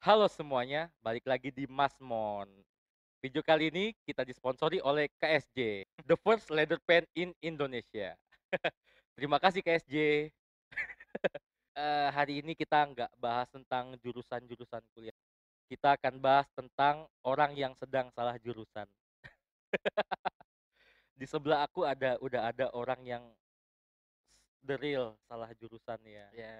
Halo semuanya, balik lagi di Masmon. Video kali ini kita disponsori oleh KSJ, the first leather pen in Indonesia. Terima kasih KSJ. Eh, hari ini kita nggak bahas tentang jurusan-jurusan kuliah. Kita akan bahas tentang orang yang sedang salah jurusan. Di sebelah aku ada udah ada orang yang the real salah jurusan ya. Ya.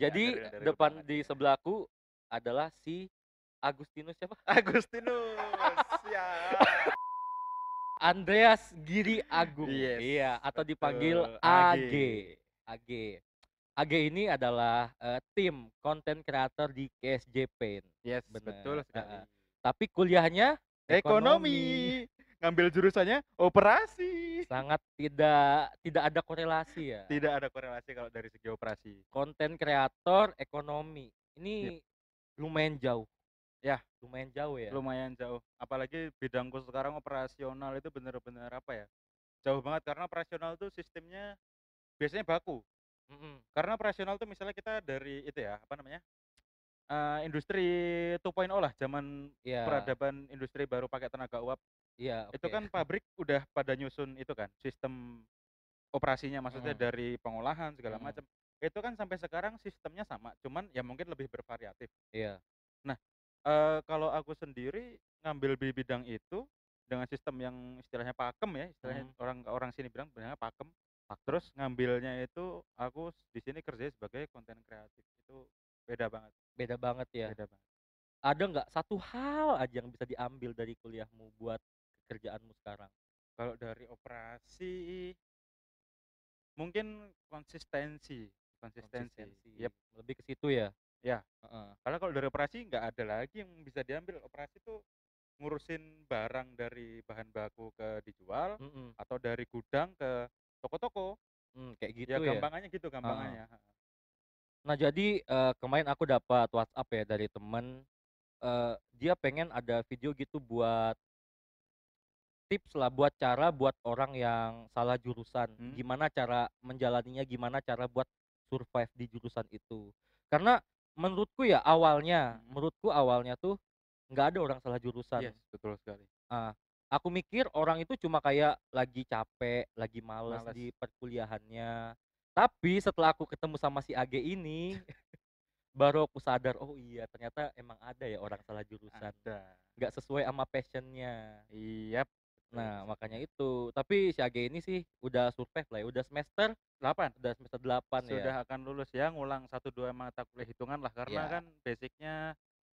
Jadi ya, dari- dari depan di sebelahku adalah si Agustinus siapa? Agustinus. ya. Andreas Giri Agung. Yes, iya, atau dipanggil betul, AG. AG. AG. Ini adalah eh, tim konten kreator di KSJ Paint. Yes, Bener, betul sekali. heeh. Tapi kuliahnya Ekonomi. Ngambil jurusannya operasi. sangat tidak tidak ada korelasi ya. Tidak ada korelasi kalau dari segi operasi. Konten kreator ekonomi. Ini lumayan jauh. Ya. lumayan jauh ya. Lumayan jauh. Apalagi bidangku sekarang operasional itu bener-bener apa ya? Jauh banget karena operasional tuh sistemnya biasanya baku. Mm-mm. Karena operasional tuh misalnya kita dari itu ya, apa namanya? eh, industri 2.0 lah, zaman Iya. peradaban industri baru pakai tenaga uap Iya, itu oke. kan pabrik udah pada nyusun itu kan sistem operasinya maksudnya Mm. dari pengolahan segala Mm. macam itu kan sampai sekarang sistemnya sama cuman ya mungkin lebih bervariatif Iya. Eh kalau aku sendiri ngambil di bidang itu dengan sistem yang istilahnya pakem ya istilahnya orang orang sini bilang bilangnya pakem terus ngambilnya itu aku di sini kerja sebagai konten kreatif itu beda banget Beda banget ya. beda banget Ada nggak satu hal aja yang bisa diambil dari kuliahmu buat kerjaanmu sekarang? kalau dari operasi mungkin konsistensi konsistensi, Yep. Lebih ke situ ya. Ya. Heeh. Karena kalau dari operasi nggak ada lagi yang bisa diambil. Operasi tuh ngurusin barang dari bahan baku ke dijual Mm-mm. atau dari gudang ke toko-toko. Hmm, kayak gitu ya ya. gampangannya gitu gampangannya. Nah jadi eh, kemarin aku dapat WhatsApp ya dari temen. eh, dia pengen ada video gitu buat tips lah buat cara buat orang yang salah jurusan. Hmm. Gimana cara menjalaninya, gimana cara buat survive di jurusan itu. Karena menurutku ya awalnya, Hmm. menurutku awalnya tuh nggak ada orang salah jurusan. Yes, betul sekali. Aku mikir orang itu cuma kayak lagi capek, lagi males, Males. di perkuliahannya. Tapi setelah aku ketemu sama si AG ini, baru aku sadar, oh iya ternyata emang ada ya orang salah jurusan. Ada. Nggak sesuai sama passionnya. Iya. Nah makanya itu. Tapi si AG ini sih udah survive lah ya. Udah semester, 8 udah semester 8 ya. sudah akan lulus ya ngulang satu dua mata kuliah hitungan lah karena Ya. kan basicnya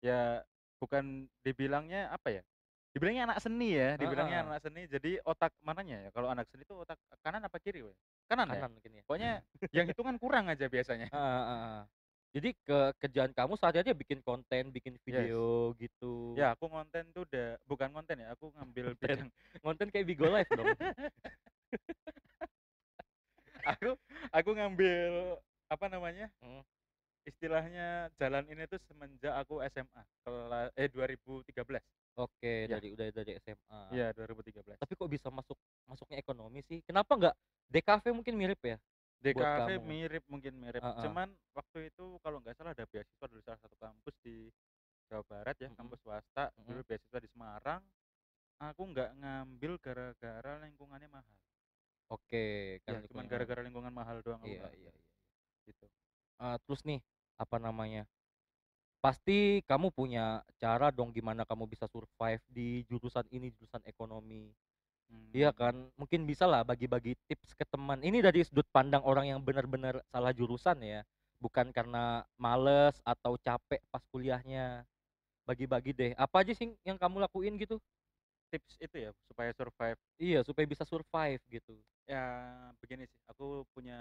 ya bukan dibilangnya apa ya dibilangnya anak seni ya dibilangnya anak seni jadi otak mananya ya kalau anak seni itu otak kanan apa kiri we? kanan, ya Kanan mungkin ya. pokoknya yang hitungan kurang aja biasanya Heeh, heeh. Jadi ke kerjaan kamu sehari-hari bikin konten, bikin video gitu. ya aku konten tuh udah bukan konten ya aku ngambil Konten. bidang Konten kayak Bigo Live dong. aku aku ngambil apa namanya Hmm. istilahnya jalan ini tuh semenjak aku SMA kelas eh 2013 Oke, Ya. dari udah dari SMA. iya 2013 Tapi kok bisa masuk masuknya ekonomi sih? Kenapa nggak DKV mungkin mirip ya? DKV mirip mungkin mirip. Heeh. Cuman waktu itu kalau nggak salah ada beasiswa dari salah satu kampus di Jawa Barat ya, Mm-mm. kampus swasta. Mm-mm. Dulu beasiswa di Semarang. Aku nggak ngambil gara-gara lingkungannya mahal. Oke, Ya, kan cuman lingkungan. gara-gara lingkungan mahal doang Iya, iya, ambil. iya. Gitu. Eh, terus nih, apa namanya? Pasti kamu punya cara dong gimana kamu bisa survive di jurusan ini, jurusan ekonomi. Iya Hmm. kan? Mungkin bisa lah bagi-bagi tips ke teman. Ini dari sudut pandang orang yang benar-benar salah jurusan ya. Bukan karena males atau capek pas kuliahnya. Bagi-bagi deh. Apa aja sih yang kamu lakuin gitu? Tips itu ya supaya survive. Iya, supaya bisa survive gitu. Ya begini sih, aku punya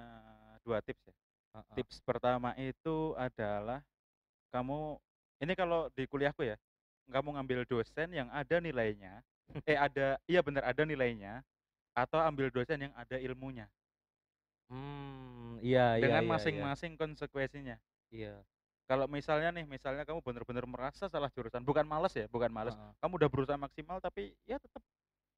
dua tips ya. Heeh. Tips pertama itu adalah kamu ini kalau di kuliahku ya, kamu ngambil dosen yang ada nilainya, eh ada iya benar ada nilainya, atau ambil dosen yang ada ilmunya Hmm, iya iya dengan iya iya. masing-masing konsekuensinya. Iya. Kalau misalnya nih, misalnya kamu benar-benar merasa salah jurusan, bukan males ya, bukan males. Heeh. Kamu udah berusaha maksimal tapi ya tetap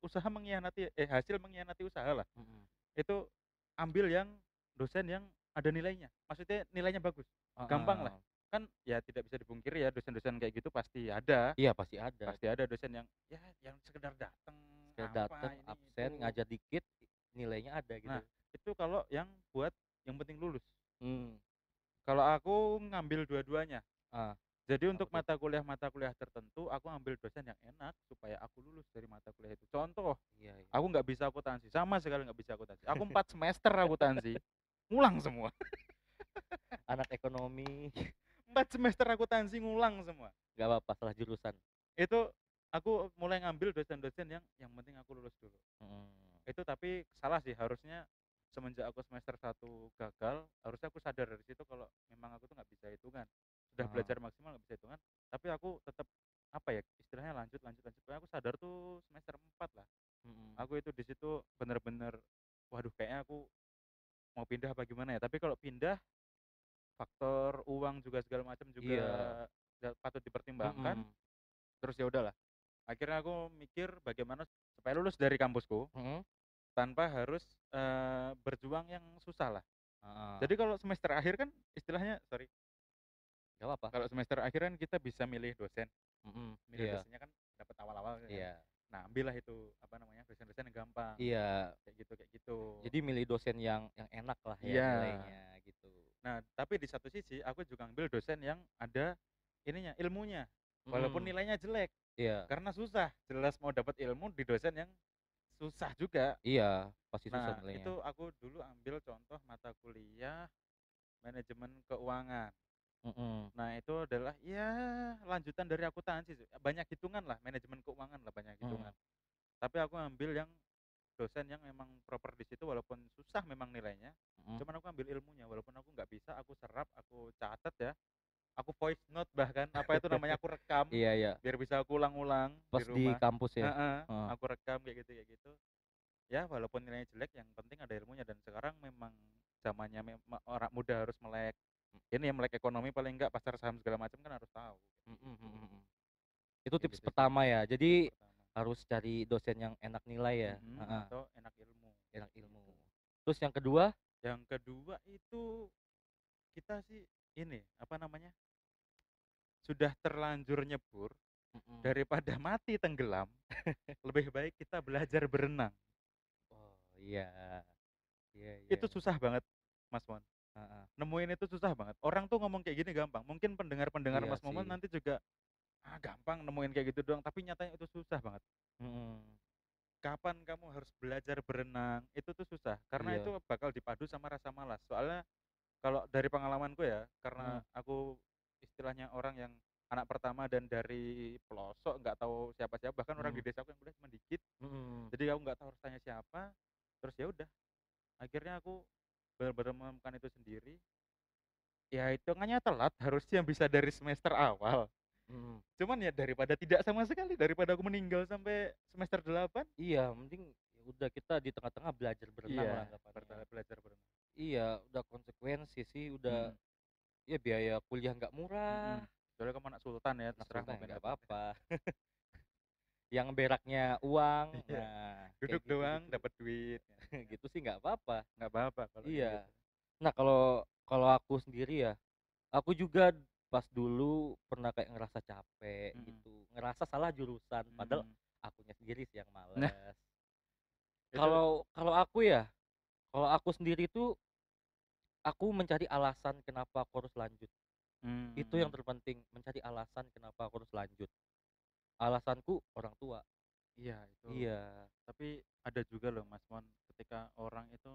usaha mengkhianati eh hasil mengkhianati usaha lah. Mm-mm. Itu ambil yang dosen yang ada nilainya, maksudnya nilainya bagus, gampang lah. Kan ya tidak bisa dipungkiri ya dosen-dosen kayak gitu pasti ada, Iya pasti ada. pasti ada dosen yang ya yang sekedar datang, Sekedar ini, absen, itu. ngajar dikit, nilainya ada gitu. Nah, itu kalau yang buat yang penting lulus. Mmm. Kalau aku ngambil dua-duanya. Ah, Jadi untuk apa tuh? mata kuliah-mata kuliah tertentu, aku ambil dosen yang enak supaya aku lulus dari mata kuliah itu. Contoh, Iya iya. aku nggak bisa akuntansi, sama sekali nggak bisa akuntansi. Aku 4 semester akuntansi, ngulang semua. Anak ekonomi, 4 semester akuntansi ngulang semua. nggak apa-apa salah jurusan. Itu aku mulai ngambil dosen-dosen yang yang penting aku lulus dulu. Mhm. Itu tapi salah sih, harusnya semenjak aku semester 1 gagal, harusnya aku sadar dari situ kalau memang aku tuh nggak bisa hitungan. Sudah Heeh. belajar maksimal nggak bisa hitungan, tapi aku tetap apa ya, istilahnya lanjut lanjut lanjut. Pokoknya aku sadar tuh semester 4 lah. Mhm. Aku itu di situ bener-bener, waduh kayaknya aku mau pindah apa gimana ya. Tapi kalau pindah, faktor uang juga segala macam juga ya patut dipertimbangkan. Mhm. Terus ya udahlah, akhirnya aku mikir bagaimana supaya lulus dari kampusku Mhm. tanpa harus, eee, berjuang yang susah lah. Heeh. Jadi kalau semester akhir kan istilahnya sorry, Nggak apa-apa. kalau semester akhir kan kita bisa milih dosen. Mhm, Milih iya. dosennya kan dapat awal-awal kan. Iya. Nah, ambillah itu, apa namanya, dosen-dosen yang gampang. Iya. Kayak gitu kayak gitu. Jadi milih dosen yang yang enak lah ya Iya. nilainya gitu. Nah, tapi di satu sisi aku juga ambil dosen yang ada ininya, ilmunya. Walaupun Mhm. nilainya jelek, Iya. karena susah. Jelas mau dapat ilmu di dosen yang susah juga. Iya, pasti susah Nah, nilainya. itu aku dulu ambil contoh mata kuliah manajemen keuangan. Mhm. Nah, itu adalah ya lanjutan dari akuntansi sih, banyak hitungan lah, manajemen keuangan lah, banyak Mhm. hitungan. Tapi aku ambil yang dosen yang memang proper di situ walaupun susah memang nilainya, Mhm. cuman aku ambil ilmunya walaupun aku nggak bisa, aku serap, aku catat ya, aku voice note bahkan, apa itu namanya, aku rekam Iya iya. biar bisa aku ulang-ulang di Pas di rumah. kampus ya? Heeh. aku rekam kayak gitu kayak gitu. Ya walaupun nilainya jelek yang penting ada ilmunya dan sekarang memang zamannya mem orang muda harus melek ini ya, melek ekonomi paling enggak pasar saham segala macam kan harus tahu. Mhm mhm. Itu tips gitu pertama ya. Jadi Pertama. Harus cari dosen yang enak nilai ya? Mhm, Heeh. atau enak ilmu. Enak ilmu. Terus yang kedua? Yang kedua itu kita sih ini, apa namanya sudah terlanjur nyebur, Mhm. daripada mati tenggelam, lebih baik kita belajar berenang. Oh, iya. Iya iya. Itu susah banget, Mas Mon. Heeh. Nemuin itu susah banget. Orang tuh ngomong kayak gini gampang, mungkin pendengar-pendengar Iya Mas sih. nanti juga, "Ah, gampang nemuin kayak gitu doang," tapi nyatanya itu susah banget. Mhm. Kapan kamu harus belajar berenang, itu tuh susah, karena Iya. itu bakal dipadu sama rasa malas. Soalnya kalau dari pengalamanku ya, karena Mhm. aku istilahnya orang yang anak pertama dan dari pelosok, nggak tahu siapa-siapa, bahkan orang di Mhm. desaku yang kuliah cuma dikit, Mhm. jadi aku nggak tahu harus tanya siapa, terus ya udah, akhirnya aku bener-bener menemukan itu sendiri. Ya hitungannya telat, harusnya bisa dari semester awal. Mhm. Cuman ya daripada tidak sama sekali, daripada aku meninggal sampai semester 8. Iya, mending ya udah kita di tengah-tengah belajar berenang Iya, anggapannya. belajar berenang. Iya, udah konsekuensi sih, udah Mhm. ya biaya kuliah nggak murah. Mhm. Soalnya kamu anak sultan ya, terserah sultan mau ya pindah nggak apa-apa. Yang beraknya uang, Iya. nah Duduk doang gitu-gitu. dapat duit. Gitu sih nggak apa-apa. Nggak apa-apa kalau Iya. gitu. Nah kalau kalau aku sendiri ya, aku juga pas dulu pernah kayak ngerasa capek Mhm. gitu, ngerasa salah jurusan, padahal Mhm. akunya sendiri sih yang Nah. males. Itu Kalau kalau aku ya, kalau aku sendiri tuh, aku mencari alasan kenapa aku harus lanjut. Itu yang Mhm. terpenting, mencari alasan kenapa aku harus lanjut. Alasanku orang tua. Iya itu. Iya. Tapi ada juga loh Mas Mon, ketika orang itu,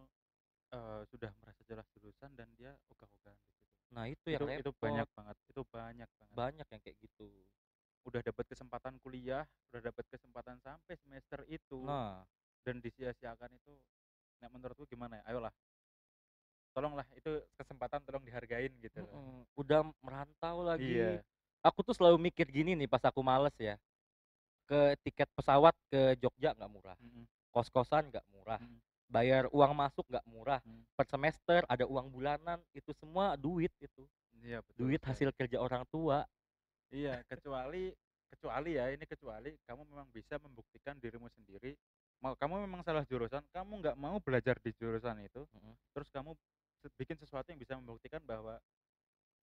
eee, sudah merasa jelas jurusan dan dia ogah-ogahan di situ. Nah itu yang Itu itu repot. banyak banget itu banyak banget. Banyak yang kayak gitu. Udah dapat kesempatan kuliah, udah dapat kesempatan sampai semester itu, Nah. dan disia-siakan itu, nek menurutku gimana ya, ayolah. Tolonglah itu kesempatan tolong dihargain gitu loh. Udah merantau lagi. Iya. Aku tuh selalu mikir gini nih pas aku males ya, ke tiket pesawat ke Jogja nggak murah, Mhm. kos-kosan nggak murah, Mhm. Bayar uang masuk nggak murah, Mhm. per semester ada uang bulanan, itu semua duit itu. Iya betul Duit hasil kerja orang tua. Iya, kecuali kecuali ya, ini kecuali kamu memang bisa membuktikan dirimu sendiri, mau kamu memang salah jurusan, kamu nggak mau belajar di jurusan itu, Mhm. terus kamu bikin sesuatu yang bisa membuktikan bahwa,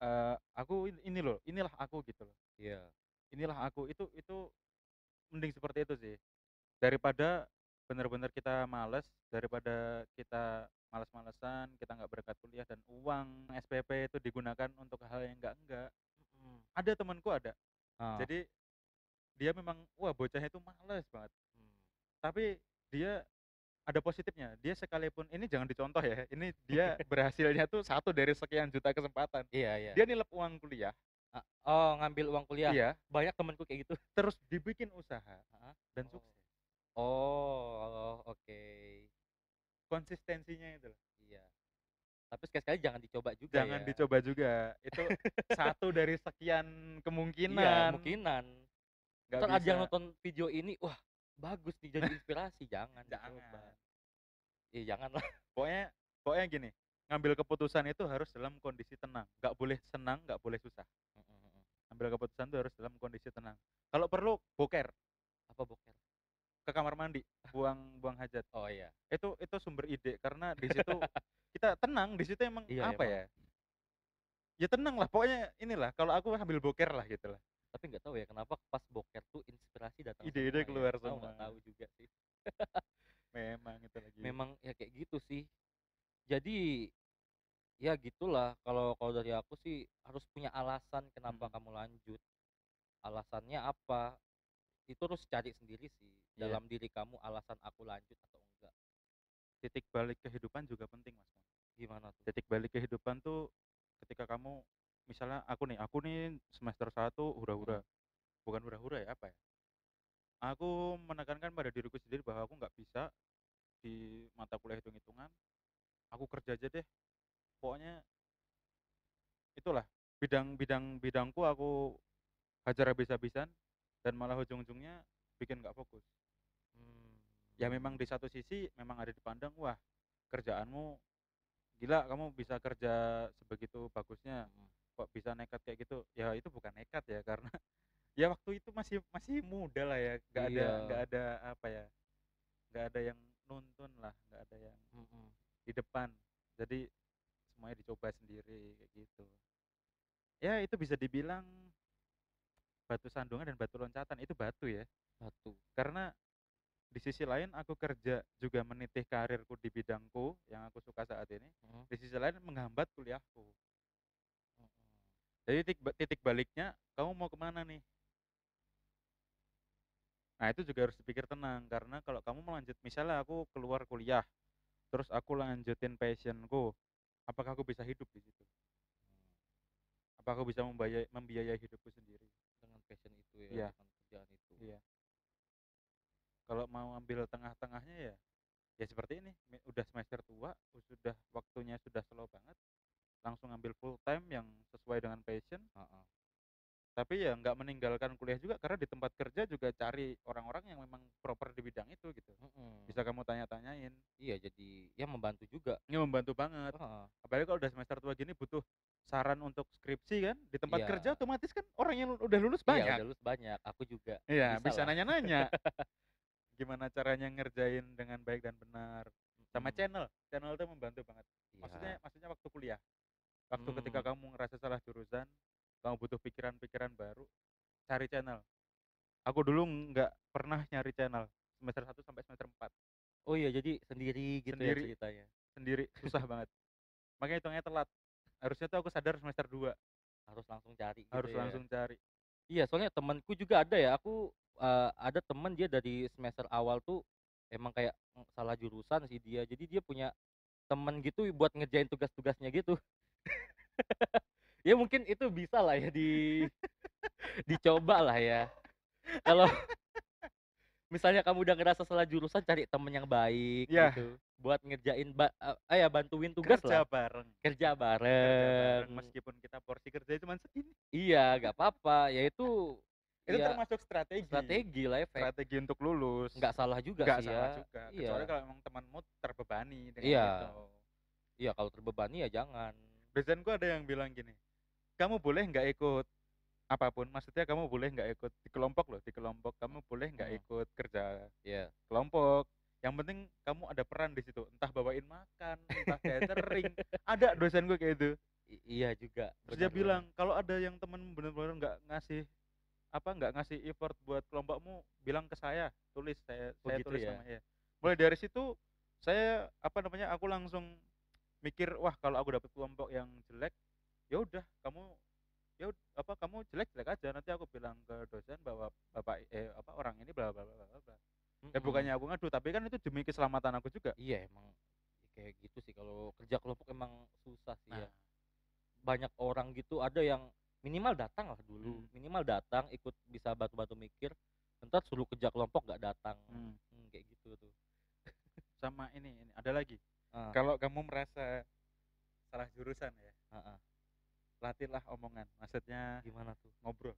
eee, aku in ini loh, inilah aku gitu loh. Iya. Inilah aku, itu itu mending seperti itu sih. Daripada bener-bener kita males, daripada kita males-malesan, kita nggak berangkat kuliah dan uang SPP itu digunakan untuk hal yang enggak-enggak. Mhm. Ada temenku ada. Ah. Jadi dia memang wah bocahnya itu males banget. Mmm. Tapi dia ada positifnya, dia sekalipun ini jangan dicontoh ya, ini dia berhasilnya tuh 1 dari sekian juta kesempatan. Iya iya. Dia nilep uang kuliah A oh, ngambil uang kuliah? Iya. Banyak temenku kayak gitu. terus dibikin usaha dan Oh. sukses. Oh, oke. Konsistensinya itu loh. Iya. Tapi sekali-sekali jangan dicoba juga Jangan ya. dicoba juga, itu 1 dari sekian Iya, kemungkinan. kemungkinan. Nggak Entar ada yang nonton video ini, wah bagus nih jadi inspirasi, jangan dicoba. Jangan. Iya janganlah. Pokoknya pokoknya gini, ngambil keputusan itu harus dalam kondisi tenang, nggak boleh senang, nggak boleh susah. Mhm mhm. Ambil keputusan itu harus dalam kondisi tenang. Kalau perlu boker. Apa boker? Ke kamar mandi, buang buang hajat. Oh iya. Itu itu sumber ide karena di situ kita tenang, di situ emang Iya apa emang. ya? Ya tenang lah, pokoknya inilah kalau aku ambil boker lah gitu lah. Tapi nggak tahu ya kenapa pas boker tuh inspirasi datang Ide-ide ya. keluar nggak semua. tahu juga sih. Memang itu lagi. Memang ya kayak gitu sih. Jadi ya gitulah kalau kalau dari aku sih harus punya alasan kenapa Mhm. kamu lanjut. Alasannya apa? Itu harus cari sendiri sih Iya. dalam diri kamu alasan aku lanjut atau enggak. Titik balik kehidupan juga penting, Mas. Gimana tuh? Titik balik kehidupan tuh ketika kamu misalnya aku nih, aku nih semester 1 hura-hura. Mhm. Bukan hura-hura ya, apa ya? Aku menekankan pada diriku sendiri bahwa aku nggak bisa di mata kuliah hitung-hitungan, aku kerja aja deh. Pokoknya itulah, bidang bidang bidangku aku hajar habis-habisan dan malah ujung-ujungnya bikin nggak fokus. Mmm. Ya memang di satu sisi memang ada dipandang, "Wah, kerjaanmu gila kamu bisa kerja sebegitu bagusnya, Mhm. kok bisa nekat kayak gitu?" Ya itu bukan nekat ya, karena ya waktu itu masih masih muda lah ya, nggak ada nggak Iya. ada apa ya, nggak ada yang nuntun lah, nggak ada yang Mhm. di depan. Jadi semuanya dicoba sendiri kayak gitu. Ya itu bisa dibilang batu sandungan dan batu loncatan, itu batu ya. Batu. Karena di sisi lain aku kerja juga menitih karirku di bidangku yang aku suka saat ini, Mhm. di sisi lain menghambat kuliahku. Mhm. Jadi titik titik baliknya kamu mau ke mana nih? Nah itu juga harus dipikir tenang, karena kalau kamu melanjut misalnya aku keluar kuliah, terus aku lanjutin passion-ku, apakah aku bisa hidup di situ? Mmm. Apa aku bisa membayai membiayai hidupku sendiri? Passion itu ya, Iya. dengan kerjaan itu. Iya. Kalau mau ambil tengah-tengahnya ya, ya seperti ini, udah semester tua, sudah waktunya sudah slow banget, langsung ambil full time yang sesuai dengan passion. Heeh. Tapi ya nggak meninggalkan kuliah juga, karena di tempat kerja juga cari orang-orang yang memang proper di bidang itu gitu. Mhm. Bisa kamu tanya-tanyain. Iya jadi ya membantu juga. Ini membantu banget. Heeh. Apalagi kalau udah semester tua gini butuh saran untuk skripsi kan, di tempat Iya. kerja otomatis kan orang yang udah lulus Iya banyak. udah lulus banyak, aku juga. Iya, bisa nanya-nanya. Gimana caranya ngerjain dengan baik dan benar. Sama Mhm. channel, channel itu membantu banget. Maksudnya Iya. maksudnya waktu kuliah. Waktu ketika Mmm. kamu ngerasa salah jurusan, kamu butuh pikiran-pikiran baru, cari channel. Aku dulu nggak pernah nyari channel, semester 1 sampai semester 4. Oh iya jadi sendiri gitu ya Sendiri. ceritanya? Sendiri, susah banget. Makanya hitungnya telat. Harusnya tuh aku sadar semester 2. Harus langsung cari gitu Harus ya? langsung cari. Iya soalnya temenku juga ada ya, aku, eee, ada temen dia dari semester awal tuh emang kayak, salah jurusan sih dia, jadi dia punya temen gitu buat ngerjain tugas-tugasnya gitu. Ya mungkin itu bisalah ya di dicobalah ya. Kalau misalnya kamu udah ngerasa salah jurusan, cari temen yang baik Yah. gitu, buat ngerjain ba ah, ya bantuin tugas Kerja lah. bareng. Kerja Kerja bareng, bareng. meskipun kita porsi kerja cuman segini. Iya, nggak apa-apa, ya itu Itu ya termasuk strategi. strategi lah, efek. Strategi untuk lulus. Nggak salah juga Nggak sih salah ya. juga. Iya. Kecuali kalau emang temanmu terbebani dengan Iya. itu. Iya, kalau terbebani ya jangan. Dosenku ada yang bilang gini, "Kamu boleh nggak ikut apa pun, maksudnya kamu boleh nggak ikut di kelompok loh, di kelompok kamu boleh nggak Mhm. ikut kerja Iya. kelompok. yang penting kamu ada peran di situ entah bawain makan entah catering ada dosen gue kayak gitu I- iya juga terus dia bilang kalau ada yang temen bener-bener nggak ngasih apa nggak ngasih effort buat kelompokmu bilang ke saya tulis saya Oh, saya gitu tulis ya? namanya mulai dari situ saya apa namanya aku langsung mikir wah kalau aku dapet kelompok yang jelek ya udah kamu ya apa kamu jelek jelek aja. Nanti aku bilang ke dosen bahwa bapak eh apa orang ini bla bla bla bla bla. Ya bukannya aku ngadu tapi kan itu demi keselamatan aku juga. Iya emang kayak gitu sih. Kalau kerja kelompok emang susah sih ya. Nah. Banyak orang gitu ada yang minimal datang lah dulu. Hmm. minimal datang ikut bisa batu-batu mikir. Ntar suruh kerja kelompok nggak datang. Hmm. Hmm, kayak gitu tuh. Sama ini, ini ada lagi. Ah, kalau kamu merasa salah jurusan ya ah, ah. Latihlah omongan maksudnya gimana tuh? ngobrol.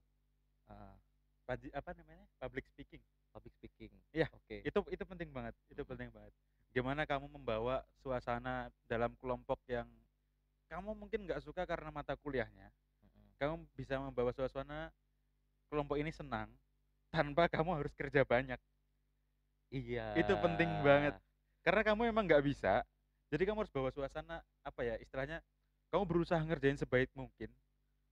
Paji- apa namanya? Public speaking. Public speaking. Iya, oke. itu itu penting banget itu Mhm. penting banget. Gimana kamu membawa suasana dalam kelompok yang kamu mungkin nggak suka karena mata kuliahnya. Mm-mm. kamu bisa membawa suasana kelompok ini senang tanpa kamu harus kerja banyak. Iya. Itu penting banget. karena kamu emang nggak bisa jadi kamu harus bawa suasana apa ya istilahnya kamu berusaha ngerjain sebaik mungkin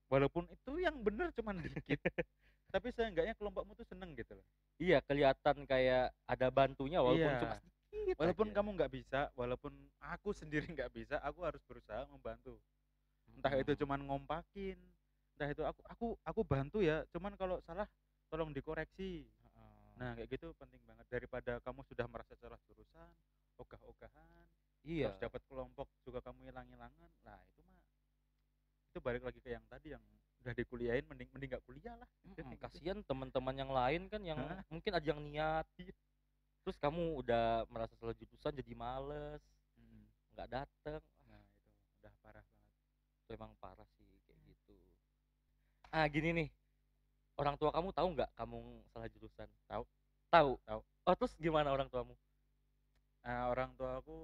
walaupun itu yang bener cuman dikit tapi seenggaknya kelompokmu tuh seneng gitu loh iya kelihatan kayak ada bantunya walaupun Iya. cuma sedikit walaupun aja. kamu nggak bisa walaupun aku sendiri nggak bisa aku harus berusaha membantu entah itu Mm-mm. cuman ngompakin entah itu aku aku aku bantu ya cuman kalau salah tolong dikoreksi Heeh. nah kayak gitu penting banget daripada kamu sudah merasa salah jurusan ogah-ogahan iya terus dapat kelompok juga kamu hilang-hilangan lah itu itu balik lagi ke yang tadi yang udah dikuliahin mending mending nggak kuliah lah gitu. kasihan teman-teman yang lain kan yang Hah? mungkin ada yang niat Iya. terus kamu udah merasa salah jurusan jadi males Hmm, nggak dateng nah itu udah parah banget itu emang parah sih kayak gitu ah gini nih orang tua kamu tahu nggak kamu salah jurusan Tahu. tahu Tahu. oh terus gimana orang tuamu Nah, orang tua aku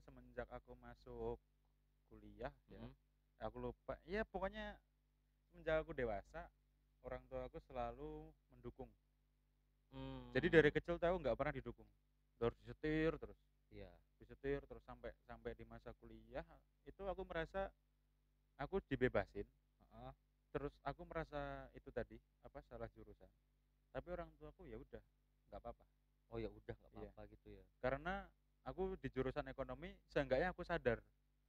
semenjak aku masuk kuliah ya, Mm. Aku lupa. Ya pokoknya semenjak aku dewasa, orang tua aku selalu mendukung. Jadi dari Hmm, kecil tahu nggak pernah didukung. Terus disetir terus, iya disetir terus sampai sampai di masa kuliah itu aku merasa aku dibebasin. Heeh. Terus aku merasa itu tadi apa salah jurusan. Tapi orang tuaku ya udah nggak apa-apa. oh ya udah nggak Iya. apa-apa gitu ya karena aku di jurusan ekonomi seenggaknya aku sadar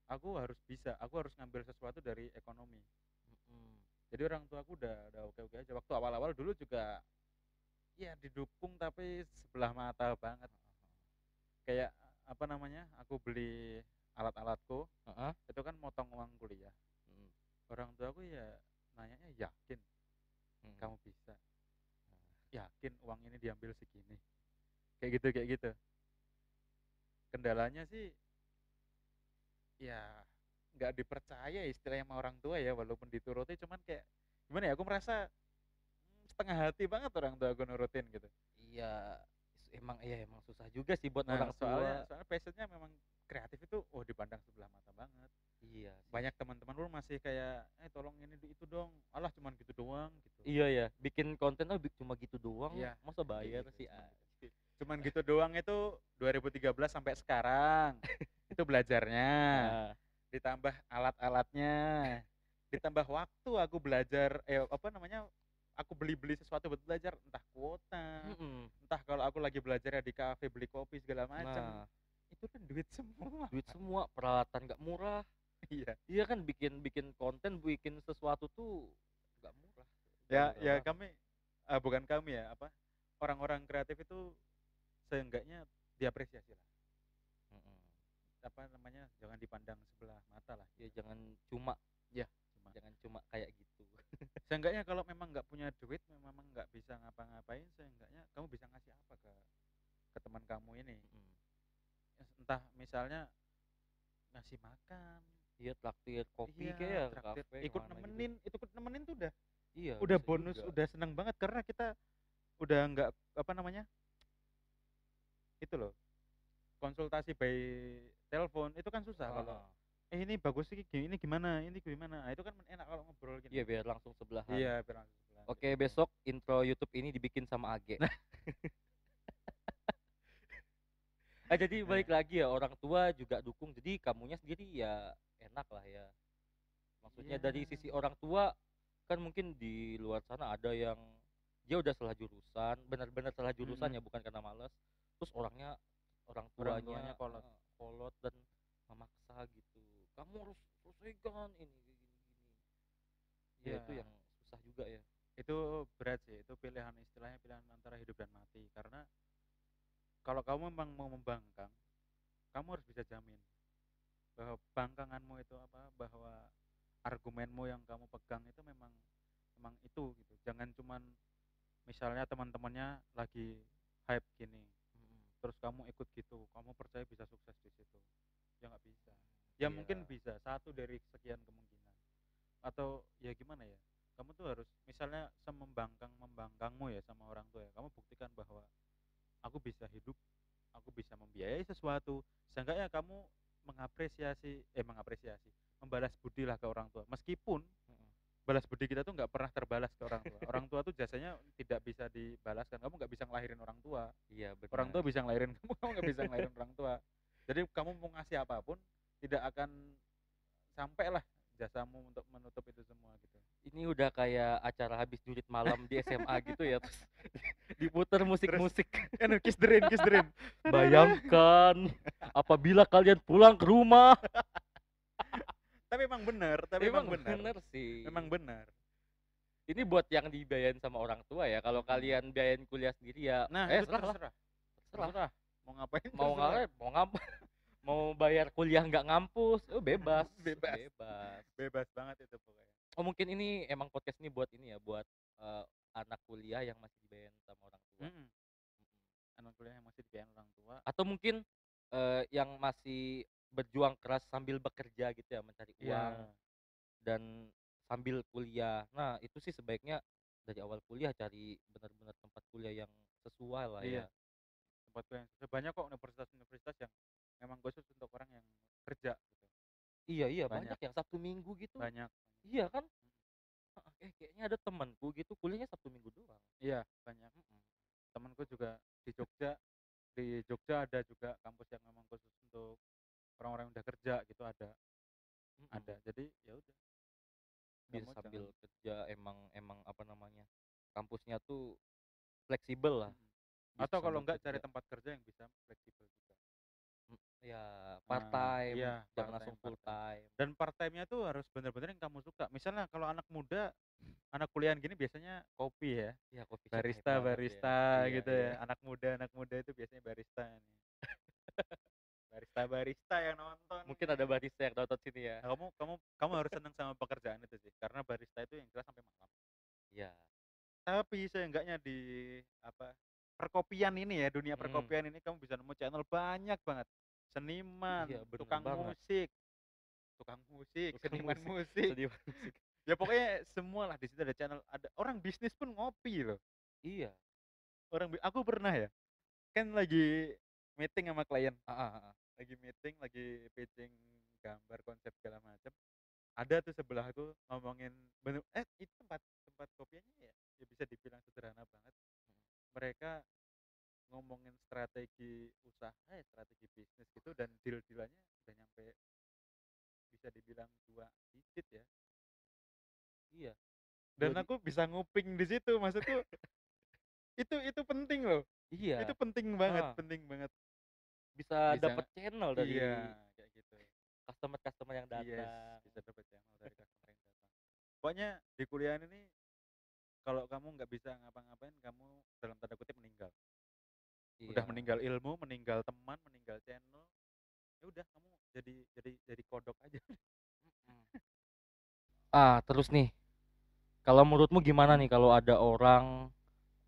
aku harus bisa aku harus ngambil sesuatu dari ekonomi Mm-mm. jadi orang tua aku udah udah oke oke aja waktu awal awal dulu juga ya didukung tapi sebelah mata banget kayak apa namanya aku beli alat-alatku Heeh. itu kan motong uang kuliah Mm. orang tua aku ya nanyanya yakin Mm. kamu bisa yakin uang ini diambil segini kayak gitu kayak gitu kendalanya sih ya nggak dipercaya istilahnya sama orang tua ya walaupun dituruti cuman kayak gimana ya aku merasa mm, setengah hati banget orang tua aku nurutin gitu. Iya emang iya emang susah juga sih buat nah orang soalnya tua. soalnya passionnya memang kreatif itu oh dipandang sebelah mata banget. Iya sih. banyak teman-teman pun masih kayak eh tolong ini itu dong. Alah cuman gitu doang gitu. Iya ya bikin konten oh, cuma gitu doang. Iya, masa bayar gitu, sih ah. cuman gitu doang itu 2013 sampai sekarang itu belajarnya. Nah, ditambah alat-alatnya. Ditambah waktu aku belajar eh apa namanya aku beli-beli sesuatu buat belajar entah kuota mm-mm. entah kalau aku lagi belajar ya di kafe beli kopi segala macam nah. itu kan duit semua. Duit semua peralatan nggak murah. Iya. Iya kan bikin bikin konten bikin sesuatu tuh nggak murah. Ya Gara-gara- ya kami ah, bukan kami ya apa orang-orang kreatif itu seenggaknya diapresiasi lah. Apa namanya jangan dipandang sebelah mata lah ya jangan cuma. Ya cuma. Jangan cuma kayak gitu. Seenggaknya kalau memang nggak punya duit memang nggak bisa ngapa-ngapain seenggaknya kamu bisa ngasih apa ke ke teman kamu ini? Entah misalnya ngasih makan. Iya traktir kopi iya, kayak ya traktir, kafe ikut gitu. nemenin ikut nemenin tuh udah iya udah bonus juga. udah seneng banget karena kita udah nggak apa namanya itu loh konsultasi by telepon itu kan susah kalau Ah, eh ini bagus sih gini ini gimana ini gimana nah, itu kan enak kalau ngobrol gini iya biar langsung sebelahan iya biar langsung sebelah Oke, gitu. besok intro YouTube ini dibikin sama Age. Ah, jadi Heeh. balik lagi ya, orang tua juga dukung, jadi kamunya sendiri ya enak lah ya. Maksudnya dari Iya. sisi orang tua, kan mungkin di luar sana ada yang dia udah salah jurusan, benar-benar salah jurusan Mhm. ya, bukan karena malas, terus orangnya orang Orang tuanya tuanya kolot. kolot dan memaksa gitu. "Kamu harus selesaikan ini, gini gini." Ya itu Iya. yang susah juga ya. Itu berat sih, itu pilihan istilahnya pilihan antara hidup dan mati. Karena kalau kamu memang mau membangkang, kamu harus bisa jamin bahwa bangkanganmu itu apa, bahwa argumenmu yang kamu pegang itu memang memang itu gitu. Jangan cuman misalnya teman-temannya lagi hype gini. Terus kamu ikut gitu, kamu percaya bisa sukses di situ. Ya nggak bisa. Ya mungkin Iya. bisa, satu dari sekian kemungkinan. Atau ya gimana ya? Kamu tuh harus misalnya semembangkang-membangkangmu ya sama orang tua ya. Kamu buktikan bahwa aku bisa hidup, aku bisa membiayai sesuatu. Seenggaknya kamu mengapresiasi eh mengapresiasi, membalas budi lah ke orang tua. Meskipun. Balas budi kita tuh nggak pernah terbalas ke orang tua. Orang tua tuh jasanya tidak bisa dibalaskan. Kamu nggak bisa ngelahirin orang tua. Iya Orang tua benar. bisa ngelahirin kamu, kamu nggak bisa ngelahirin orang tua. Jadi kamu mau ngasih apa pun tidak akan sampailah jasamu untuk menutup itu semua gitu. Ini udah kayak acara habis jurit malam di SMA gitu ya, terus diputer Terus musik-musik. anu kiss the rain, kiss the rain. Bayangkan apabila kalian pulang ke rumah. Tapi emang benar, tapi emang, Emang benar. bener sih. Memang benar. Ini buat yang dibiayain sama orang tua ya. Kalau Mhm. kalian biayain kuliah sendiri ya, Nah, eh itu serah terserah. Terserah. Terserah. Mau ngapain Mau nggak mau ngap mau bayar kuliah nggak ngampus, oh bebas. Bebas. Bebas. Bebas banget itu pokoknya. Oh mungkin ini emang podcast ini buat ini ya, buat eh, anak kuliah yang masih dibayain sama orang tua. Mm-mm. Mhm. Anak kuliah yang masih dibiayain orang tua. Atau mungkin eh, yang masih berjuang keras sambil bekerja gitu ya, mencari uang dan sambil kuliah. Nah, itu sih sebaiknya dari awal kuliah cari benar-benar tempat kuliah yang sesuai lah Iya. ya. Tempat kuliah yang sesuai. banyak kok universitas-universitas yang memang khusus untuk orang yang kerja gitu. Iya iya Banyak. banyak yang Sabtu Minggu gitu. Banyak. Iya kan? Heeh, Eh kayaknya ada temanku gitu kuliahnya Sabtu Minggu doang. Iya, banyak. Mm-mm. Temanku juga di Jogja, di Jogja ada juga kampus yang memang khusus untuk orang-orang yang udah kerja gitu ada. Mm-mm. Ada. Jadi ya udah. Bisa sambil jangan- kerja emang emang apa namanya? Kampusnya tuh fleksibel lah. Mm. Atau kalau enggak cari tempat kerja yang bisa fleksibel juga. Mm, Ya Nah, part time, iya, jangan part-time, langsung full time. Dan part time-nya tuh harus bener-bener yang kamu suka. Misalnya kalau anak muda, anak kuliahan gini biasanya kopi ya. Ya coffee shop hype Barista, banget ya. barista Iya, gitu iya. ya. Anak muda, anak muda itu biasanya barista nih. barista, barista yang nonton. Mungkin ada barista yang nonton sini ya. Nah, kamu kamu kamu harus seneng sama pekerjaan itu sih. Karena barista itu yang jelas sampai malam. Iya. Tapi seenggaknya di apa perkopian ini ya, dunia Mm. perkopian ini kamu bisa nemu channel banyak banget. Seniman, Iya, tukang banget. musik, tukang musik, Tukang seniman musik, musik. seniman musik. Ya pokoknya semua lah di situ ada channel. Ada orang bisnis pun ngopi loh. Iya. Orang aku pernah ya, kan lagi meeting sama klien, Ah, ah, ah. Lagi meeting, lagi pitching gambar konsep segala macam. Ada tuh sebelah aku ngomongin bener, eh itu tempat tempat kopiannya ya, ya bisa dibilang sederhana banget. Mereka ngomongin strategi usaha, eh, strategi bisnis gitu dan deal-dealannya udah nyampe bisa dibilang dua digit ya. Iya. Dan aku bisa nguping di situ, maksudku itu itu penting loh. Iya. Itu penting banget, Ah. penting banget. Bisa bisa dapat channel dari Iya, kayak gitu. customer-customer yang Yes, datang. bisa dapat channel dari customer yang datang. Pokoknya di kuliahan ini kalau kamu nggak bisa ngapa-ngapain, kamu dalam tanda kutip meninggal. Udah Iya. meninggal ilmu, meninggal teman, meninggal channel. Ya udah kamu jadi jadi jadi kodok aja. Ah, terus nih. Kalau menurutmu gimana nih kalau ada orang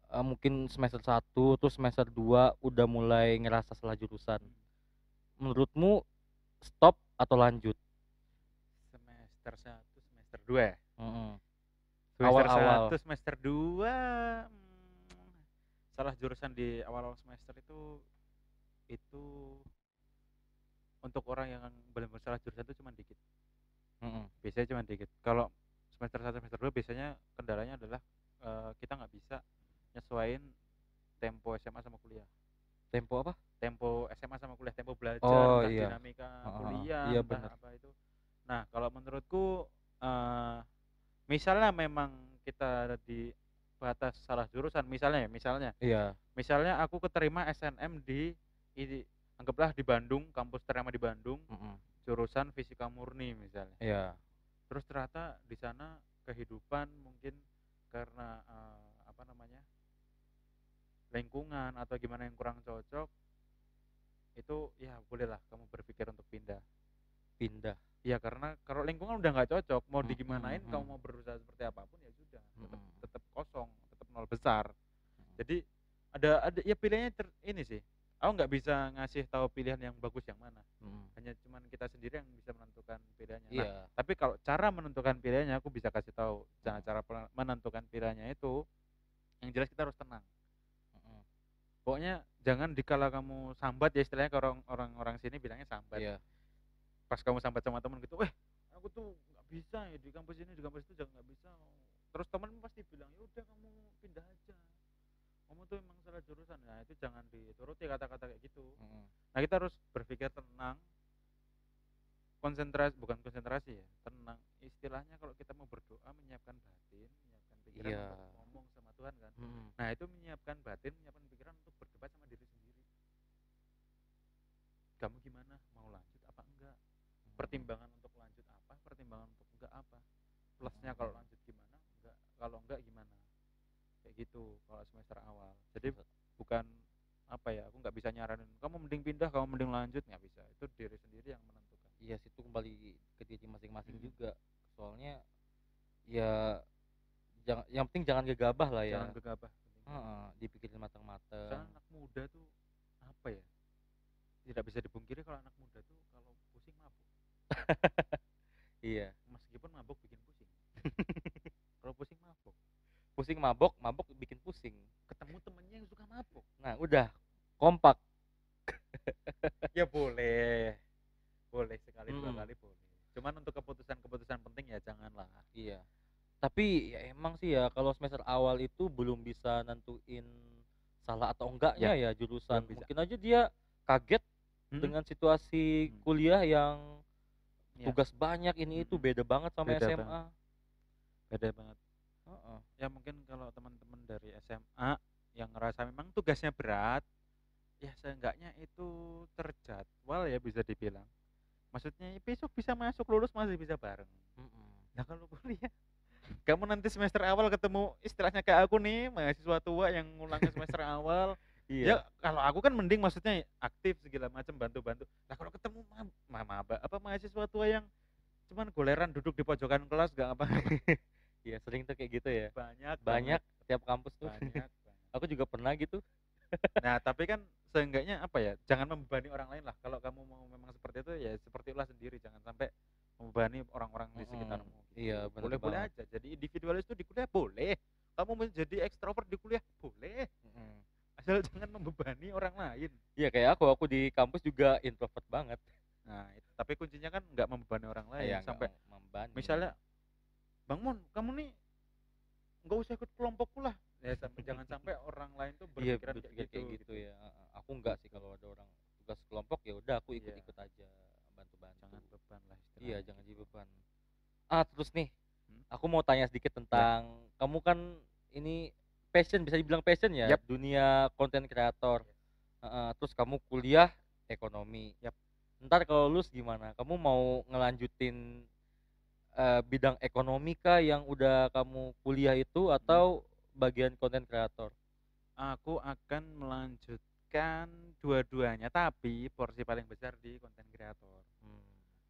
eh, mungkin semester 1 terus semester 2 udah mulai ngerasa salah jurusan. Menurutmu stop atau lanjut? Semester 1, semester 2 ya? Mm-mm. Semester Awal-awal. 1, semester 2 salah jurusan di awal-awal semester itu itu untuk orang yang benar-benar salah jurusan itu cuma dikit. Mm-mm. Biasanya cuma dikit. Kalau semester 1, semester 2 biasanya kendalanya adalah eh, kita nggak bisa nyesuaiin tempo SMA sama kuliah. Tempo apa? tempo SMA sama kuliah, tempo belajar, Oh, entah iya. dinamika heeh. kuliah, Iya, entah bener. apa itu. Nah, kalau menurutku, eee, misalnya memang kita di batas salah jurusan, misalnya ya, misalnya Iya. misalnya aku keterima SNM di anggaplah di Bandung, kampus ternama di Bandung, Mhm. jurusan fisika murni misalnya. Iya. Terus ternyata di sana kehidupan mungkin karena, namanya lingkungan atau gimana yang kurang cocok itu ya bolehlah kamu berpikir untuk pindah. Pindah. Ya karena kalau lingkungan udah nggak cocok, mau Mhm digimanain kamu mhm. mau berusaha seperti apa pun ya sudah, tetap Mhm. tetap kosong, tetap nol besar. Mhm. Jadi ada ada ya pilihannya ter ini sih, aku nggak bisa ngasih tahu pilihan yang bagus yang mana. Mhm. Hanya cuman kita sendiri yang bisa menentukan pilihannya. Nah, Iya. tapi kalau cara menentukan pilihannya aku bisa kasih tahu. Cara cara menentukan pilihannya itu yang jelas kita harus tenang. Pokoknya jangan dikala kamu sambat ya istilahnya kalau orang orang orang sini bilangnya sambat. Iya. Pas kamu sambat sama temen gitu, "Eh, aku tuh nggak bisa ya di kampus ini, di kampus itu jangan nggak bisa." Terus temen pasti bilang, "Ya udah kamu pindah aja. Kamu tuh emang salah jurusan." Nah, itu jangan dituruti kata-kata kayak gitu. Mhm. Nah, kita harus berpikir tenang. Konsentrasi bukan konsentrasi ya, tenang. Istilahnya kalau kita mau berdoa menyiapkan batin, menyiapkan pikiran Iya. Tuhan kan. Mhm. Nah, itu menyiapkan batin, menyiapkan pikiran untuk berdebat sama diri sendiri. Kamu gimana? Mau lanjut apa enggak? Mhm. Pertimbangan untuk lanjut apa? Pertimbangan untuk enggak apa? Plusnya kalau lanjut gimana? Enggak, kalau enggak gimana? Kayak gitu kalau semester awal. Jadi bukan apa ya? Aku nggak bisa nyaranin kamu mending pindah, kamu mending lanjut nggak bisa. Itu diri sendiri yang menentukan. Iya sih itu kembali ke diri masing-masing Mhm. juga. Soalnya ya jangan yang penting jangan gegabah lah ya. Jangan gegabah. Heeh, dipikirin matang-matang. anak muda tuh apa ya? Tidak bisa dipungkiri kalau anak muda tuh kalau pusing mabuk. Iya. Meskipun mabuk bikin pusing. kalau pusing mabuk. Pusing mabok, mabok bikin pusing. Ketemu temennya yang suka mabuk. Nah, udah kompak. ya boleh. Boleh sekali dua Mhm. kali boleh. Cuman untuk keputusan-keputusan penting ya janganlah. Iya. Tapi ya emang sih ya kalau semester awal itu belum bisa nentuin salah atau enggaknya ya jurusan. belum bisa. Mungkin aja dia kaget Mhm. dengan situasi Hmm. kuliah yang Ya, tugas banyak ini itu Mhm. beda banget sama Beda SMA. beda banget. Heeh. Ya mungkin kalau teman-teman dari SMA yang ngerasa memang tugasnya berat, ya seenggaknya itu terjadwal ya bisa dibilang. Maksudnya besok bisa masuk lulus masih bisa bareng. Mhm. Nah kalau kuliah, kamu nanti semester awal ketemu istilahnya kayak aku nih mahasiswa tua yang ngulangin semester awal. Iya. Ya kalau aku kan mending maksudnya aktif segala macam bantu-bantu. Nah kalau ketemu ma- ma- maba apa mahasiswa tua yang cuman goleran duduk di pojokan kelas gak apa Iya, sering tuh kayak gitu ya. banyak Banyak tiap kampus tuh. banget, banyak, banyak. Aku juga pernah gitu. Nah, tapi kan seenggaknya apa ya? Jangan membebani orang lain lah. Kalau kamu mau memang seperti itu ya seperti itulah sendiri. Jangan sampai membebani orang-orang di sekitarmu. gitu. Iya, bener Boleh-boleh banget. aja. Jadi individualis itu di kuliah boleh. Kamu menjadi ekstrovert di kuliah boleh. Mhm. Asal jangan membebani orang lain. Iya kayak aku, aku di kampus juga introvert banget. Nah, itu. tapi kuncinya kan nggak membebani orang lain Kayak sampai membani. misalnya Bang Mon, kamu nih nggak usah ikut kelompokku lah. Ya, sampai, jangan sampai orang lain tuh iya berpikiran berpikir kayak gitu, gitu, ya. Heeh. Aku enggak sih kalau ada orang tugas kelompok ya udah aku Iya. ikut-ikut aja bantu-bantu. Jangan beban lah istilahnya. Iya, jangan jadi beban. Ah, terus nih, Hmm? aku mau tanya sedikit tentang kamu kan ini passion bisa dibilang passion ya, Yap. dunia konten kreator. Heeh, terus kamu kuliah ekonomi. Yap. Ntar kalau lulus gimana? Kamu mau ngelanjutin eh, bidang ekonomi kah yang udah kamu kuliah itu atau bagian konten kreator? aku akan melanjutkan dua-duanya tapi porsi paling besar di konten kreator Hmm.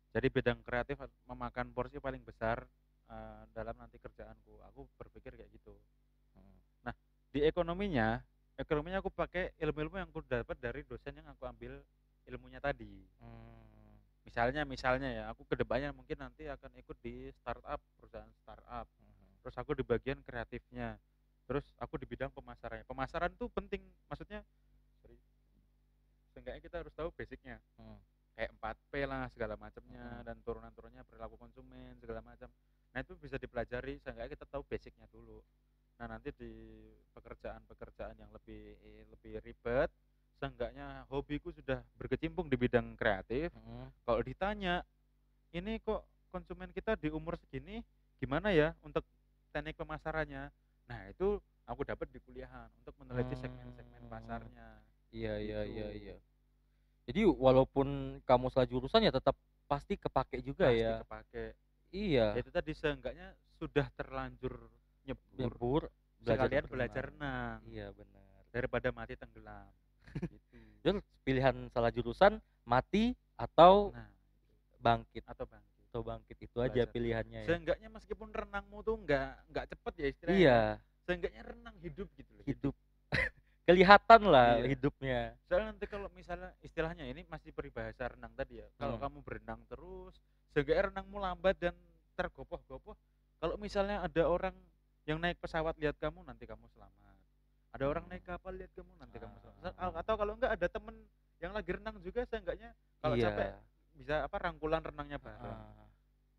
Jadi bidang kreatif at- memakan porsi paling besar eh, dalam nanti kerjaanku. Aku berpikir kayak gitu. Hmm. di ekonominya ekonominya aku pakai ilmu-ilmu yang aku dapat dari dosen yang aku ambil ilmunya tadi. Hmm. misalnya misalnya ya aku ke depannya mungkin nanti akan ikut di startup perusahaan startup. Hmm. terus aku di bagian kreatifnya. Terus aku di bidang pemasarannya. Pemasaran tuh penting. Maksudnya sorry. Seenggaknya kita harus tahu basicnya. Hmm. Kayak 4P lah segala macamnya Mm. dan turunan-turunnya perilaku konsumen segala macam nah itu bisa dipelajari seenggaknya kita tahu basicnya dulu nah nanti di pekerjaan-pekerjaan yang lebih lebih ribet seenggaknya hobiku sudah berkecimpung di bidang kreatif, Mhm. kalau ditanya, "Ini kok konsumen kita di umur segini gimana ya untuk teknik pemasarannya?" Nah, itu aku dapat di kuliahan untuk meneliti segmen-segmen Mmm. pasarnya, Iya iya iya iya. Gitu. Jadi walaupun kamu salah jurusan ya tetap pasti kepake juga Pasti ya? kepake. Ya Iya. itu tadi, seenggaknya sudah terlanjur nyebur, Nyebur, belajar sekalian belajar renang, Iya benar. daripada mati tenggelam, gitu. Terus pilihan salah jurusan, mati atau Nah, bangkit? atau bangkit. Atau bangkit, itu aja Belajar. pilihannya ya? Seenggaknya meskipun renangmu tuh nggak nggak cepet ya istilahnya, Iya. seenggaknya renang hidup gitu loh, Hidup. Kelihatan lah Iya. hidupnya. Soalnya nanti kalau misalnya istilahnya ini masih peribahasa renang tadi ya, kalau Hmm. kamu berenang terus, seenggaknya renangmu lambat dan tergopoh-gopoh, kalau misalnya ada orang yang naik pesawat lihat kamu, nanti kamu selamat. Ada orang naik Hmm. kapal lihat kamu, nanti kamu selamat. Ah. Atau kalau enggak ada temen yang lagi renang juga, seenggaknya kalau capek Iya. bisa apa rangkulan renangnya bareng. Heeh.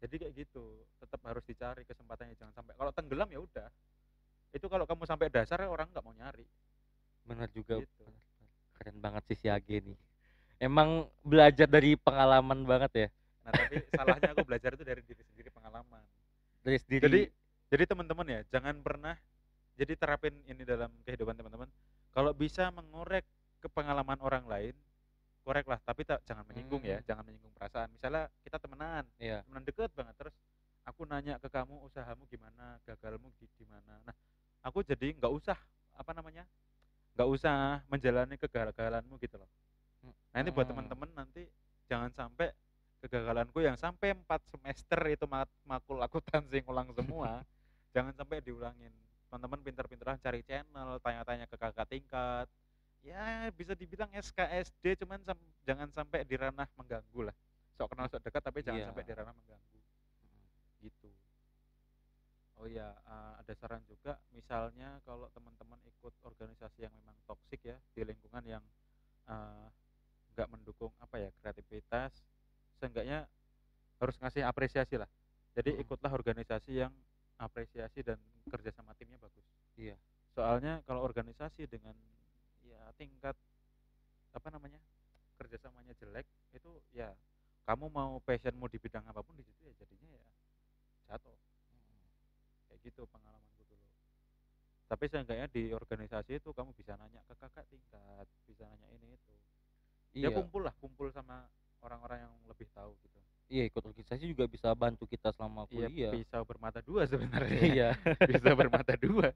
Jadi kayak gitu, tetap harus dicari kesempatannya jangan sampai kalau tenggelam ya udah. Itu kalau kamu sampai dasar orang nggak mau nyari. Bener juga. Gitu. bener. Keren banget sih si Age nih. Emang belajar dari pengalaman banget ya? Nah, tapi salahnya aku belajar itu dari diri sendiri pengalaman. Dari sendiri. Jadi jadi teman-teman ya, jangan pernah jadi terapin ini dalam kehidupan teman-teman. Kalau bisa mengorek ke pengalaman orang lain, koreklah, tapi tak jangan menyinggung ya, Hmm. jangan menyinggung perasaan. Misalnya kita temenan, Iya. temenan deket banget terus aku nanya ke kamu usahamu gimana, gagalmu di di mana. Nah, aku jadi nggak usah apa namanya? Nggak usah menjalani kegagalanmu gitu loh. Nah, ini buat Hmm. teman-teman nanti jangan sampai kegagalanku yang sampai 4 semester itu mat- makul akuntansi ngulang semua, jangan sampai diulangin. Teman-teman pintar-pintaran cari channel, tanya-tanya ke kakak tingkat. Ya, bisa dibilang SKSD cuman sam- jangan sampai di ranah mengganggu lah. Sok kenal sok dekat tapi jangan Iya. sampai di ranah mengganggu. Gitu. Oh iya, eh, ada saran juga misalnya kalau teman-teman ikut organisasi yang memang toksik ya di lingkungan yang eh, nggak mendukung apa ya kreativitas, seenggaknya harus ngasih apresiasi lah. Jadi Mm. ikutlah organisasi yang apresiasi dan kerja sama timnya bagus. Iya. Soalnya kalau organisasi dengan ya tingkat apa namanya kerjasamanya jelek itu ya kamu mau passionmu di bidang apa pun di situ ya jadinya ya jatuh kayak gitu pengalamanku dulu tapi seenggaknya di organisasi itu kamu bisa nanya ke kakak tingkat bisa nanya ini itu ya Iya. kumpul lah kumpul sama orang-orang yang lebih tahu gitu Iya, ikut organisasi juga bisa bantu kita selama Iya kuliah. bisa bermata dua sebenarnya Iya. bisa bermata dua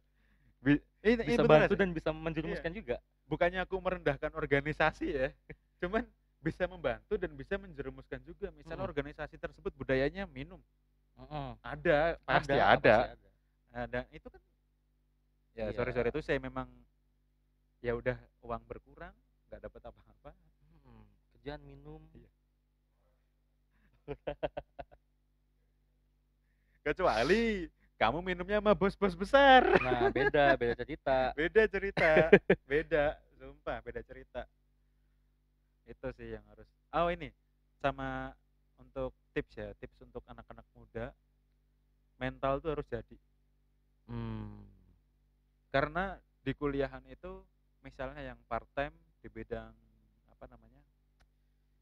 Bi- ini, ini bisa beneran bantu sih. dan bisa menjerumuskan juga. bukannya aku merendahkan organisasi ya cuman bisa membantu dan bisa menjerumuskan juga misalnya Mm. organisasi tersebut budayanya minum Heeh. ada pasti Ada, ada, pasti ada. Nah, dan itu kan ya Iya. sorry sorry itu saya memang ya udah uang berkurang nggak dapat apa-apa Hmm, kerjaan minum. Iya. kecuali kamu minumnya sama bos-bos besar Nah, beda, beda cerita. beda cerita beda sumpah beda cerita itu sih yang harus oh ini sama untuk tips ya tips untuk anak-anak muda mental tuh harus jadi Hmm. karena di kuliahan itu misalnya yang part time di bidang apa namanya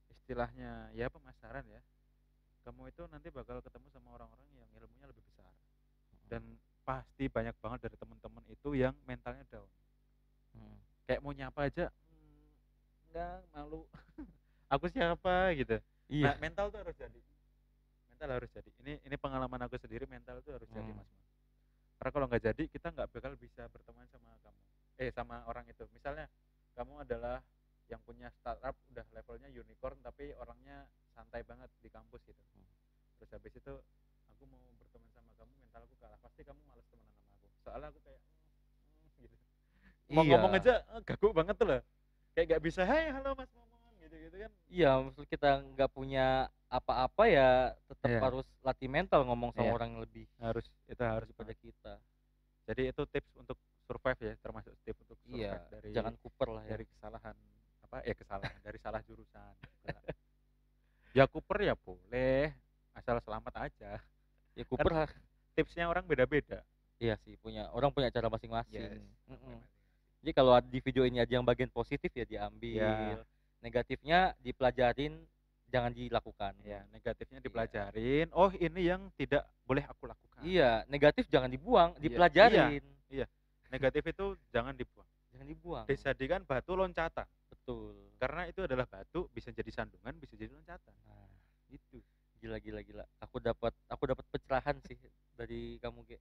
istilahnya ya pemasaran ya kamu itu nanti bakal ketemu sama orang-orang yang ilmunya lebih besar dan pasti banyak banget dari teman-teman itu yang mentalnya down Hmm. kayak mau nyapa aja "Hmm, enggak malu aku siapa gitu Iya. nah mental tuh harus jadi mental harus jadi ini ini pengalaman aku sendiri mental tuh harus jadi Hmm. mas Mas. Karena kalau nggak jadi kita nggak bakal bisa berteman sama kamu. Eh sama orang itu. Misalnya kamu adalah yang punya startup udah levelnya unicorn tapi orangnya santai banget di kampus gitu. Hmm. terus habis itu aku mau berteman sama kamu mentalku kalah. Pasti kamu malas temenan sama aku. Soalnya aku kayak "Hmm, hmm," gitu. Mau Iya. ngomong aja eh, gagu banget tuh loh. Kayak nggak bisa hai halo mas gitu kan Iya, maksud kita nggak punya apa-apa ya tetap Iya. harus latih mental ngomong sama Iya. orang yang lebih harus itu harus banget. kita. jadi itu tips untuk survive ya termasuk tips untuk survive Iya, dari jangan kuper lah ya. dari kesalahan apa ya kesalahan dari salah jurusan ya kuper ya boleh asal selamat aja Ya kuper lah. tipsnya orang beda-beda Iya sih, punya orang punya cara masing-masing. Yes, Mm-mm. Jadi kalau di video ini ada yang bagian positif ya Iya. diambil, negatifnya dipelajarin, jangan dilakukan. Iya, negatifnya Iya. dipelajarin, "Oh, ini yang tidak boleh aku lakukan." Iya, negatif jangan dibuang, Iya iya dipelajarin. iya, negatif itu jangan dibuang. Jangan dibuang. Dijadikan batu loncatan. Betul. Karena itu adalah batu, bisa jadi sandungan, bisa jadi loncatan. Nah, Gitu. gila gila gila. Aku dapat aku dapat pencerahan sih dari kamu, Ge.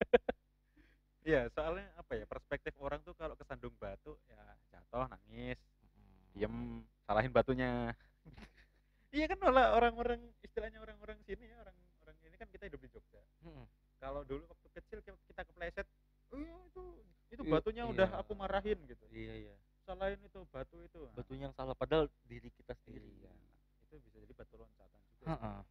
Iya, soalnya apa ya, perspektif orang tuh kalau kesandung batu ya jatuh, nangis. Diem, salahin batunya. Iya kan malah orang-orang istilahnya orang-orang sini ya, orang orang ini kan kita hidup di Jogja. Mhm. Kalau dulu waktu kecil ki kita kepleset, "Oh iya itu itu I batunya udah iya. aku marahin," gitu. Iya iya. "Salahin itu batu itu." Nah, Batunya yang salah padahal diri kita sendiri. iya, itu bisa jadi batu loncatan juga sebenarnya.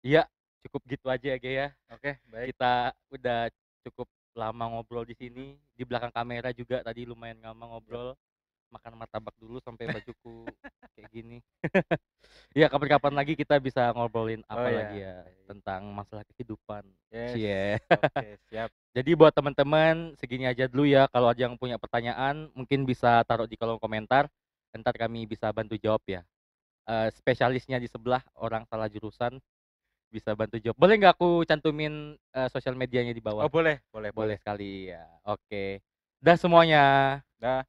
Iya, cukup gitu aja ya, Ge, ya. Oke, baik. Kita udah cukup lama ngobrol di sini, di belakang kamera juga tadi lumayan lama ngobrol. Makan martabak dulu sampai bajuku kayak gini. Iya, kapan-kapan lagi kita bisa ngobrolin Oh apa ya, lagi ya, baik. tentang masalah kehidupan. Yes, Cie. oke, siap. Jadi buat teman-teman segini aja dulu ya, kalau ada yang punya pertanyaan mungkin bisa taruh di kolom komentar, entar kami bisa bantu jawab ya. Eee, spesialisnya di sebelah orang salah jurusan, bisa bantu jawab. Boleh nggak aku cantumin, eee, sosial medianya di bawah? Oh boleh boleh boleh. Boleh sekali ya, oke. Dah semuanya. Dah.